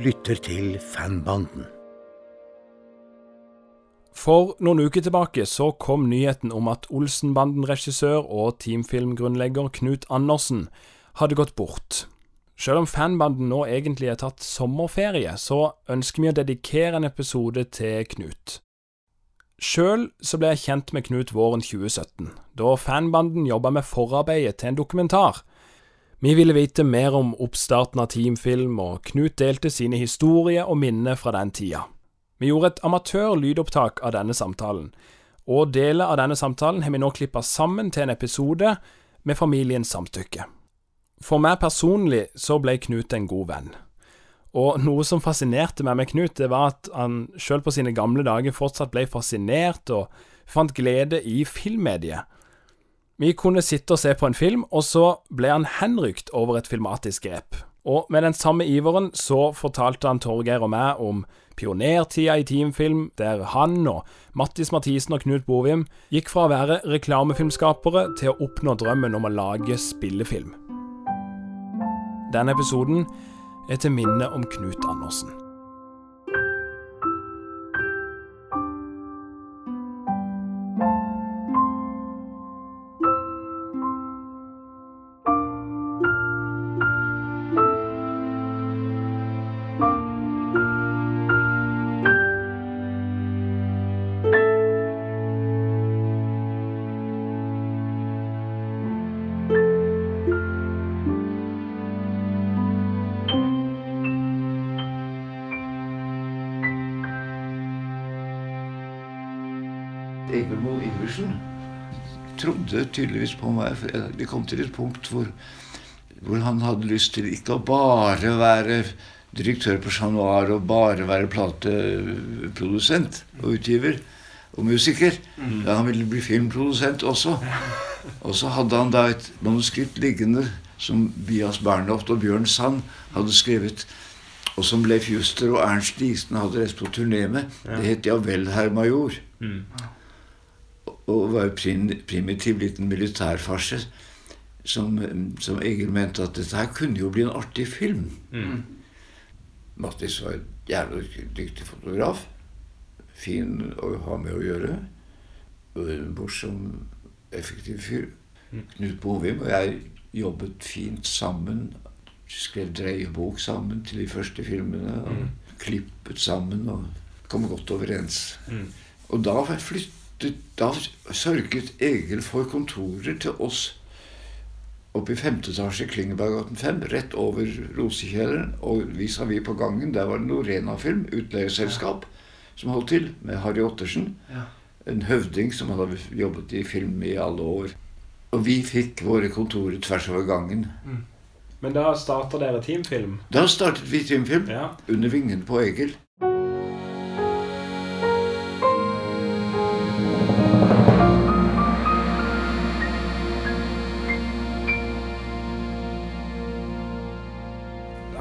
lytter til Fanbanden. For noen uker tilbake så kom nyheten om at Olsenbanden-regissør og teamfilmgrunnlegger Knut Andersen hadde gått bort. Selv om fanbanden nå egentlig er tatt sommerferie, så ønsker vi å dedikere en episode til Knut. Sjøl så ble jeg kjent med Knut våren 2017, da fanbanden jobba med forarbeidet til en dokumentar. Vi ville vite mer om oppstarten av teamfilm, og Knut delte sine historier og minner fra den tida. Vi gjorde et amatør-lydopptak av denne samtalen, og deler av denne samtalen har vi nå klippa sammen til en episode med familiens samtykke. For meg personlig så ble Knut en god venn. Og noe som fascinerte meg med Knut, det var at han sjøl på sine gamle dager fortsatt ble fascinert og fant glede i filmmediet. Vi kunne sitte og se på en film, og så ble han henrykt over et filmatisk grep. Og med den samme iveren så fortalte han Torgeir og meg om pionertida i teamfilm, der han og Mattis Mathisen og Knut Bovim gikk fra å være reklamefilmskapere til å oppnå drømmen om å lage spillefilm. Denne episoden er til minne om Knut Andersen. Moe trodde tydeligvis på meg. for Det kom til et punkt hvor, hvor han hadde lyst til ikke å bare være direktør på Chat Noir og bare være plateprodusent og utgiver og musiker. Ja, han ville bli filmprodusent også. Og så hadde han da et manuskript liggende som Bias Bernhoft og Bjørn Sand hadde skrevet, og som Leif Juster og Ernst Diesen hadde reist på turné med. Det het 'Ja vel, herr major' og var en primitiv liten militærfarse som, som Egil mente at dette her kunne jo bli en artig film. Mattis var en jævlig dyktig fotograf. Fin å ha med å gjøre. Morsom, effektiv fyr. Knut Bovim og jeg jobbet fint sammen. Skrev dreiebok sammen til de første filmene. Og klippet sammen og kom godt overens. Og da flyttet da sørget Egil for kontorer til oss oppe i femte etasje i Klingeberggaten 5, rett over Rosekjelleren. Og vis-à-vis på gangen, der var det Norena-film, utleieselskap, som holdt til, med Harry Ottersen. En høvding som hadde jobbet i film i alle år. Og vi fikk våre kontorer tvers over gangen. Men da starta dere teamfilm? Da startet vi teamfilm Ja. under vingen på Egil.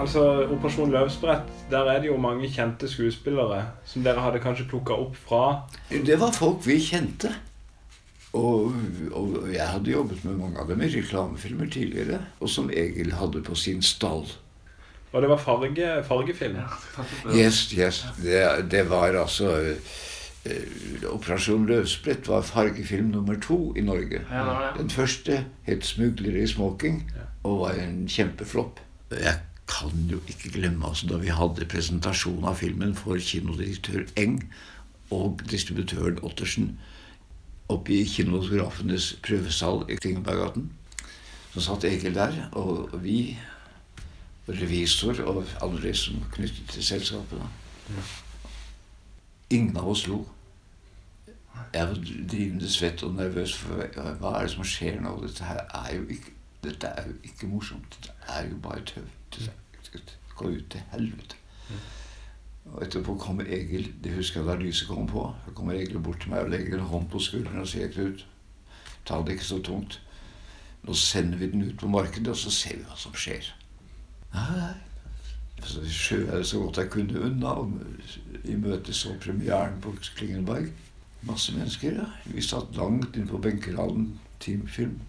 Altså, Operasjon Løvsbrett, der er det jo mange kjente skuespillere som dere hadde kanskje plukka opp fra Det var folk vi kjente. Og, og jeg hadde jobbet med mange av dem i reklamefilmer tidligere. Og som Egil hadde på sin stall. Og det var farge, fargefilm. Yes, yes. Det, det var altså eh, Operasjon Løvsbrett var fargefilm nummer to i Norge. Den første het 'Smuglere i smoking' og var en kjempeflopp. Jeg kan jo ikke glemme altså, da vi hadde presentasjon av filmen for kinodirektør Eng og distributøren Ottersen oppe i kinematografenes prøvesal i Klingeberggaten. Så satt Egil der, og vi, revisor og andre som knyttet til selskapet. Da. Ingen av oss lo. Jeg var drivende svett og nervøs for hva er det som skjer nå? Dette her er jo ikke, dette er jo ikke morsomt. Dette er jo bare tøv. Dette Gå ut til helvete. Og etterpå kommer Egil. Det husker jeg da lyset kom på. Så kommer Egil bort til meg og legger en hånd på skulderen og sier Knut, ta det ikke så tungt. Nå sender vi den ut på markedet, og så ser vi hva som skjer. Nei, så skjøv jeg det så godt jeg kunne unna. Og I møte så premieren på Klingenberg. Masse mennesker. ja. Vi satt langt inne på benkeraden. Teamfilm.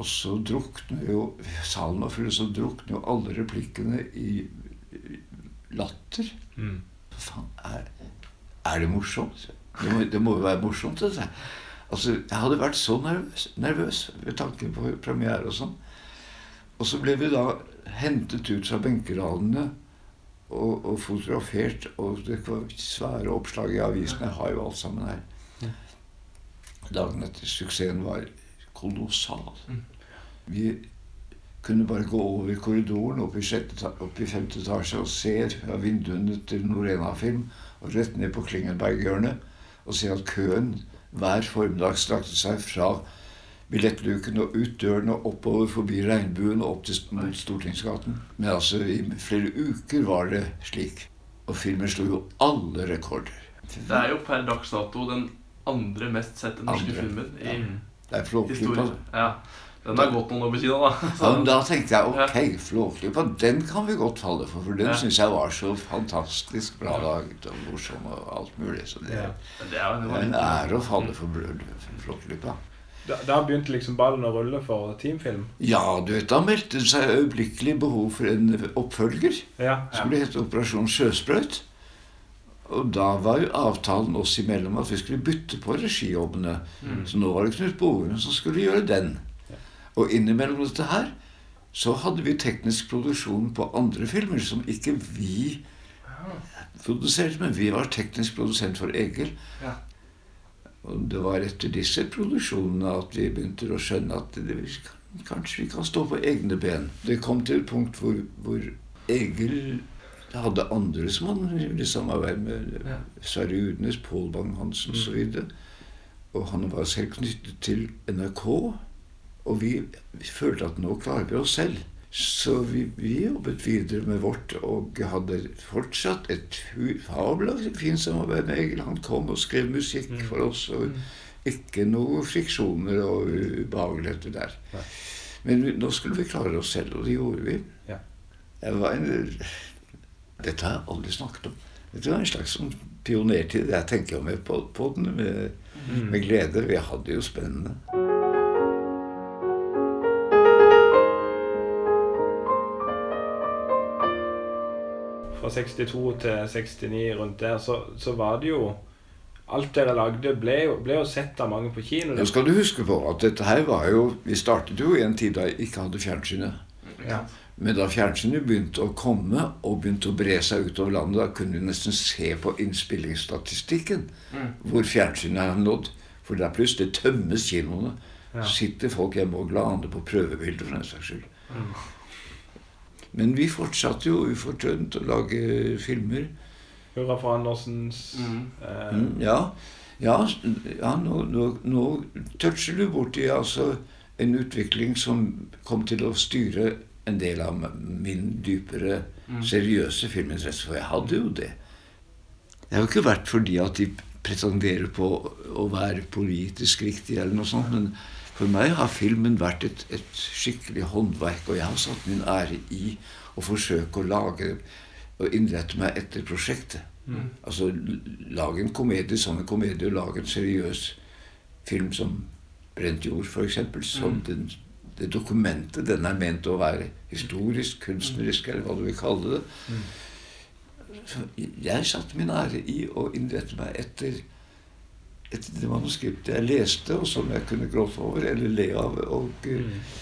Og så drukner jo Salen var full, så drukner jo alle replikkene i latter. Mm. Faen, er, er det morsomt? Det må, det må jo være morsomt, dette. Altså, jeg hadde vært så nervøs, nervøs ved tanken på premiere og sånn. Og så ble vi da hentet ut fra benkeradene og, og fotografert, og det var svære oppslag i avisene. Jeg har jo alt sammen her. Dagen etter suksessen var kolossal. Vi kunne bare gå over korridoren opp i, sjette, opp i femte etasje og se fra vinduene til Norena-film og rett ned på Klingenberg-hjørnet og se at køen hver formiddag strakte seg fra billettluken og ut døren og oppover forbi regnbuen og opp til mot Stortingsgaten. Men altså, i flere uker var det slik. Og filmen slo jo alle rekorder. Det er jo per dags dato den andre mest sette norske Andre, filmen i Det er Flåklypa. Ja. Den har gått noen år på kino, da. Ja, men da tenkte jeg ok, Flåklypa, den kan vi godt falle for. For den Ja. syns jeg var så fantastisk bra laget og morsom og alt mulig. Så det, Ja. Men det er jo en ære å falle for Flåklypa. Da, da begynte liksom ballen å rulle for teamfilm? Ja, du vet, da meldte det seg øyeblikkelig behov for en oppfølger. Ja. Skulle hete Operasjon Sjøsprøyt. Og da var jo avtalen oss imellom at vi skulle bytte på regijobbene. Så nå var det Knut Borum som skulle gjøre den. Og innimellom dette her så hadde vi teknisk produksjon på andre filmer som ikke vi produserte, men vi var teknisk produsent for Egil. Ja. Og det var etter disse produksjonene at vi begynte å skjønne at det, vi kan, kanskje vi kan stå på egne ben. Det kom til et punkt hvor, hvor Egil hadde andre som han ville samarbeide med. Ja. Sverre Udnes, Pål Bang-Hansen osv. Og, og han var selv knyttet til NRK. Og vi, vi følte at nå klarer vi oss selv. Så vi, vi jobbet videre med vårt og hadde fortsatt et fabelaktig fint samarbeid med Egil. Han kom og skrev musikk for oss. og Ikke noe friksjoner og ubehageligheter der. Nei. Men nå skulle vi klare oss selv, og det gjorde vi. Ja. Jeg var en, dette har jeg aldri snakket om. Dette var en slags sånn pionertid. Jeg tenker jo med på, på den med, med glede. Vi hadde det jo spennende. Fra 62 til 69 rundt der, så, så var det jo Alt dere lagde, ble jo, ble jo sett av mange på kino. Nå skal du huske på at dette her var jo Vi startet jo i en tid da jeg ikke hadde fjernsynet. Ja. Men da fjernsynet begynte å komme og begynte å bre seg utover landet, da kunne du nesten se på innspillingsstatistikken hvor fjernsynet har nådd. For da plutselig tømmes kinoene. Ja. Sitter folk hjemme og glaner på prøvebilder, for den saks skyld. Men vi fortsatte jo ufortrødent å lage filmer. Hurra for Andersens Mm. eh, Mm, ja, ja, ja nå, nå, nå toucher du borti altså en utvikling som kom til å styre en del av min dypere, seriøse filminteresse. For jeg hadde jo det. Det har jo ikke vært fordi at de pretenderer på å være politisk riktig eller noe sånt, men for meg har filmen vært et, et skikkelig håndverk, og jeg har satt min ære i å forsøke å lage og innrette meg etter prosjektet. Altså l- lage en komedie som en komedie, og lage en seriøs film som Brent jord, f.eks. Som den, det dokumentet den er ment å være. Historisk, kunstnerisk, eller hva du vil kalle det. Så jeg satte min ære i å innrette meg etter, etter det manuskriptet jeg leste, og som jeg kunne gråte over eller le av. Og eh,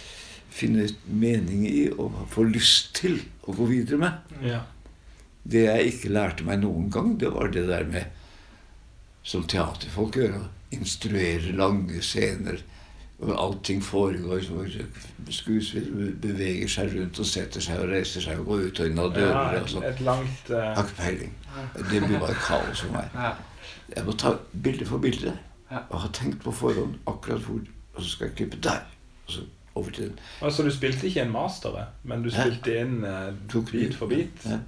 finne mening i og få lyst til å gå videre med. ja. Det jeg ikke lærte meg noen gang, det var det der med Som teaterfolk gjør, å instruere lange scener. Allting foregår, hvor skuespillere beveger seg rundt og setter seg og reiser seg og går ut og inn av dører. ja et, sånn. et langt eh, har ikke peiling. Det blir bare kaos for meg. Ja. Jeg må ta bilde for bilde. Ja. Og ha tenkt på forhånd akkurat hvor Og så skal jeg klippe der. Og så over til den. Altså, du spilte ikke en master, men du spilte spilte inn uh, Tok bit for bit? Ja.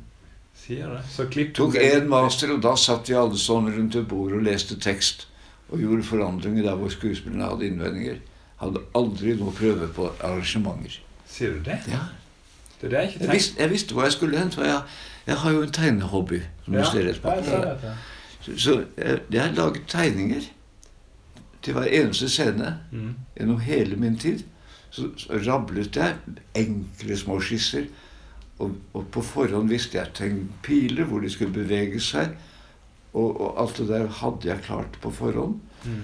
Sier det. Så klipp Tok én master, og da satt vi alle sånn rundt et bord og leste tekst. Og gjorde forandringer der hvor skuespillerne hadde innvendinger. Hadde aldri noe prøve på arrangementer. Sier du det? Ja. Det jeg Jeg, visste, jeg visste hvor jeg skulle hen, for jeg, jeg har jo en tegnehobby. Som Ja, du ser rett ja. Så, så jeg, jeg har laget tegninger til hver eneste scene Mm. gjennom hele min tid. Så, så rablet jeg enkle små skisser Og, og på forhånd visste jeg tegn piler, hvor de skulle bevege seg. Og, og alt det der hadde jeg klart på forhånd. Mm.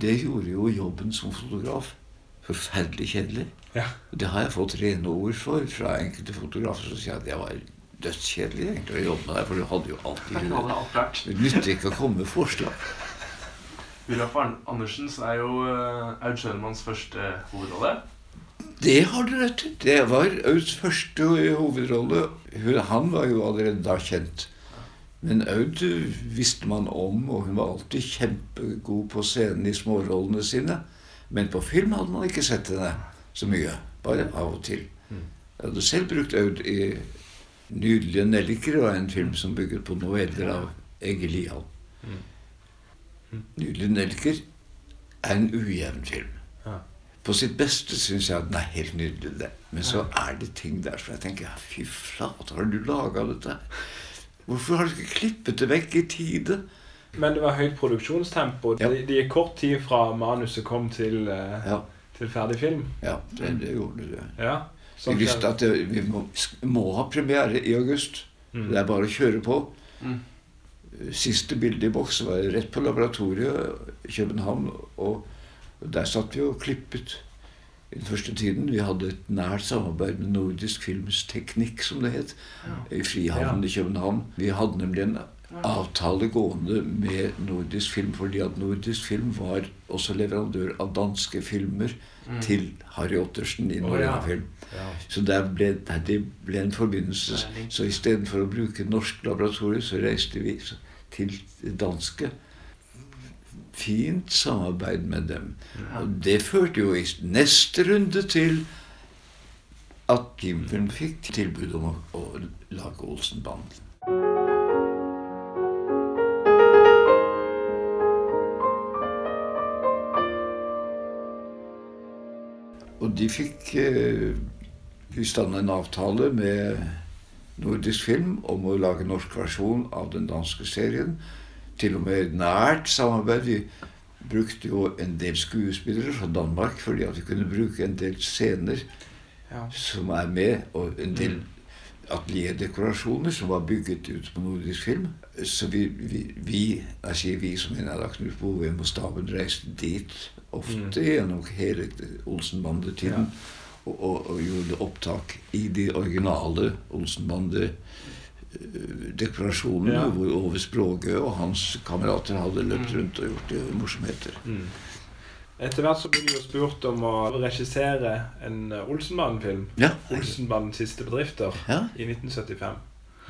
Det gjorde jo jobben som fotograf forferdelig kjedelig. Ja. Det har jeg fått rene ord for fra enkelte fotografer som sier at jeg var dødskjedelig egentlig å jobbe med deg, for du hadde jo alltid. Det nytter ikke å komme med forslag. Ulaf Andersens er jo uh, Aud Schønmanns første hovedrolle. Det har du rett i. Det var Auds første hovedrolle. Han var jo allerede da kjent. Men Aud visste man om, og hun var alltid kjempegod på scenen i smårollene sine. Men på film hadde man ikke sett henne så mye. Bare av og til. Jeg hadde selv brukt Aud i 'Nydelige nelliker', var en film som bygget på noveller av Egil Lian. 'Nydelige nelliker' er en ujevn film. På sitt beste syns jeg at den er helt nydelig. Men så er det ting der som jeg tenker Fy flate, har du laga dette? Hvorfor har du ikke klippet det vekk i tide? Men det var høyt produksjonstempo. Ja. Det, de gikk kort tid fra manuset kom til, uh, Ja, til ferdig film. ja det, det gjorde det. Ja. Vi Sånn visste at det, vi må, må ha premiere i august. Mm. Det er bare å kjøre på. Mm. Siste bilde i boks var rett på laboratoriet i København. Og der satt vi og klippet i den første tiden. Vi hadde et nært samarbeid med Nordisk Films Teknikk, som det het, i Frihavnen i København. Vi hadde nemlig en avtale gående med Nordisk Film, fordi at Nordisk Film var også leverandør av danske filmer til Harry Ottersen i Å, oh, ja. Film. Ja. Så der ble, det ble en forbindelse. Så istedenfor å bruke norsk laboratorium, så reiste vi til danske. Fint samarbeid med dem. Og det førte jo i neste runde til at Kimfilm fikk tilbud om å, å lage Olsenbanden. Og de fikk eh, i stand en avtale med Nordisk Film om å lage norsk versjon av den danske serien. Til og med nært samarbeid. Vi brukte jo en del skuespillere fra Danmark fordi at vi kunne bruke en del scener Ja. som er med, og en del atelierdekorasjoner som var bygget ut på nordisk film. Så vi, vi, vi jeg sier vi som mener da Knut OVM, og staben reiste dit ofte gjennom hele Olsenbandetiden. Og, og, og gjorde opptak i de originale Olsenbande-dekorasjonene, Ja. hvor Ove Språgø og hans kamerater hadde løpt rundt og gjort det morsomheter. Mm. Etter hvert så ble du jo spurt om å regissere en eh, Olsenbanden-film. Ja, Olsenbanens siste bedrifter' ja i 1975.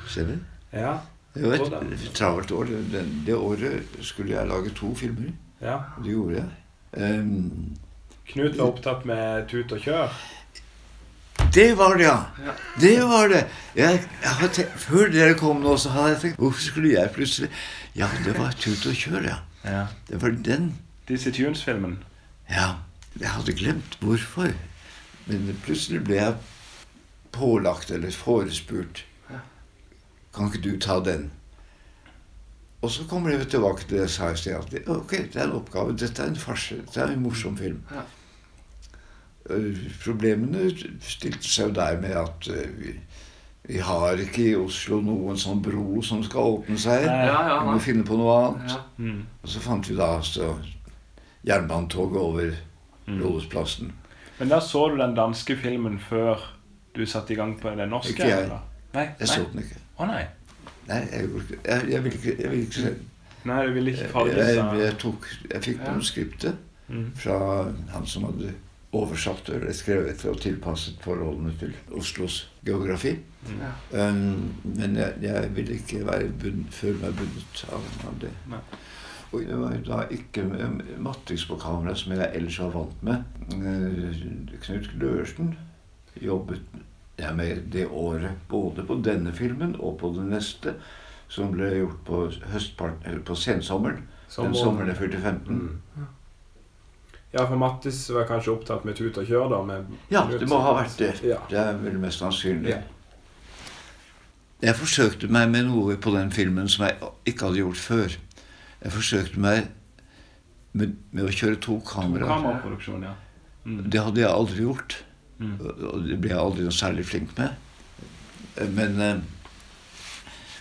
ser du? Ja. Det var et travelt år. Det, det året skulle jeg lage to filmer. ja. Det gjorde jeg. Um, Knut var opptatt med Tut og kjør. Det var det, ja! Det var det! Jeg, jeg tenkt, før dere kom nå, så hadde jeg tenkt Hvorfor skulle jeg plutselig Ja, det var Tut og kjør, ja. Ja. Det var den. Dizzie Tunes-filmen. Ja. Jeg hadde glemt hvorfor. Men plutselig ble jeg pålagt eller forespurt Kan ikke du ta den? Og så kommer jeg tilbake til det jeg sa i sted. Ok, det er en oppgave. Dette er en farse. Dette er en morsom film. Ja. Eh, Problemene stilte seg jo der med at eh, vi, vi har ikke i Oslo noen sånn bro som skal åpne seg. Ja, ja, Vi må finne på noe annet. ja. Mm. Og så fant vi da altså jernbanetoget over Mm. Rådhusplassen. Men da så du den danske filmen før du satte i gang på den norske? Ikke jeg. eller? Nei. Jeg nei. så den ikke. Å nei. Nei, jeg, jeg, jeg ville ikke, jeg ville ikke se den. Nei, du ville ikke farge jeg, jeg, jeg, tok, jeg fikk Ja. manuskriptet mm. fra han som hadde oversatt eller skrevet og tilpasset forholdene til Oslos geografi. Ja. Um, men jeg, jeg ville ikke være bunn, føle meg bundet av, av det. Nei. Og det var da ikke på kamera, som jeg ellers var vant med. Eh, Knut Glørsen jobbet jeg med det året, både på denne filmen og på den neste, som ble gjort på, på sensommeren. Den sommeren jeg fylte 15. Mm. Ja, for Mattis var kanskje opptatt med Tut og kjør, da. Med Ja, det må ha vært det. Ja. Det er vel mest sannsynlig. Ja. Jeg forsøkte meg med noe på den filmen som jeg ikke hadde gjort før. Jeg forsøkte meg med, med å kjøre to kameraer. Kameraproduksjon, ja. Mm. Det hadde jeg aldri gjort. Mm. Og det ble jeg aldri noe særlig flink med. Men, eh,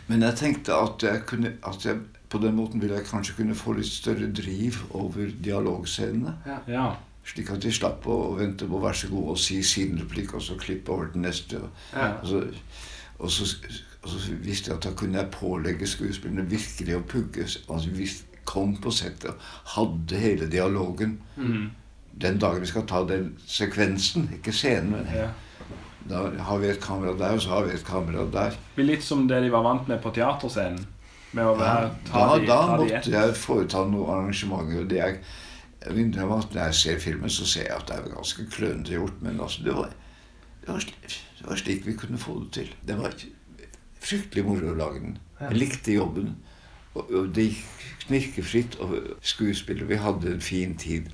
men jeg tenkte at jeg kunne at jeg, på den måten ville jeg kanskje kunne få litt større driv over dialogscenene. Ja. Slik at de slapp å vente på 'vær så god' og si sin replikk, og så klippe over til neste. Ja. og, så, og, så, og så visste jeg at da kunne jeg pålegge skuespillerne virkelig å pugge. Altså vi kom på settet og hadde hele dialogen. Den dagen vi skal ta den sekvensen, ikke scenen, men ja. da har vi et kamera der, og så har vi et kamera der. Det blir litt som det de var vant med på teaterscenen. Med å Ja, være, ta da de, ta da måtte de jeg foreta noen arrangementer. og det jeg vil at Når jeg ser filmen, så ser jeg at det er ganske klønete gjort. Men altså, det var, det, var slik, det var slik vi kunne få det til. Det var fryktelig moro å lage den. Jeg likte jobben. Og, og det gikk knirkefritt. Og skuespillet Vi hadde en fin tid.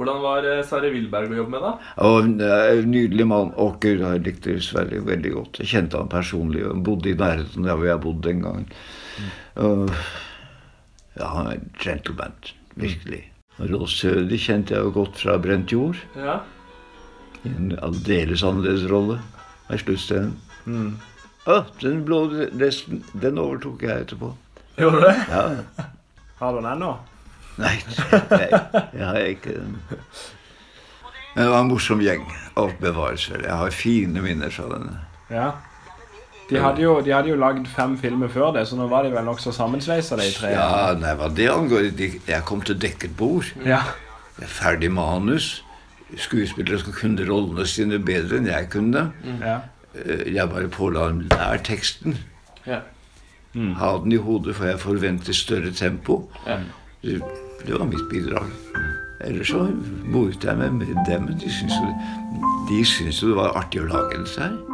Hvordan var eh, Sverre Wilberg å jobbe med, da? Og eh, nydelig mann. Å gud, jeg likte Sverre veldig godt. Jeg kjente han personlig Han bodde i nærheten der hvor jeg bodde den gangen. Mm. ja, han er gentleman. Virkelig. Og Rolf Sødi kjente jeg jo godt fra Brent jord. Ja. I en aldeles annerledes rolle. I sluttscenen. Å, den blå dressen, den overtok jeg etterpå. Gjorde du det? Ja. Har du den ennå? Nei, nei, jeg har ikke. Men det var en morsom gjeng. av bevarelser. Jeg har fine minner fra denne. Ja. De hadde jo, de hadde jo lagd fem filmer før det, så nå var de vel nokså sammensveisa, de tre. Ja, nei, hva det angår de- Jeg kom til dekket bord. Ja. Er Ferdig manus. Skuespillere skal kunne rollene sine bedre enn jeg kunne. ja. Eh, Jeg bare påla dem lær teksten. Ja. Ha den i hodet, for jeg forventer større tempo. Ja. Det, var mitt bidrag. Ellers så moret jeg meg med dem. De syntes jo, de det var artig å lage dette her.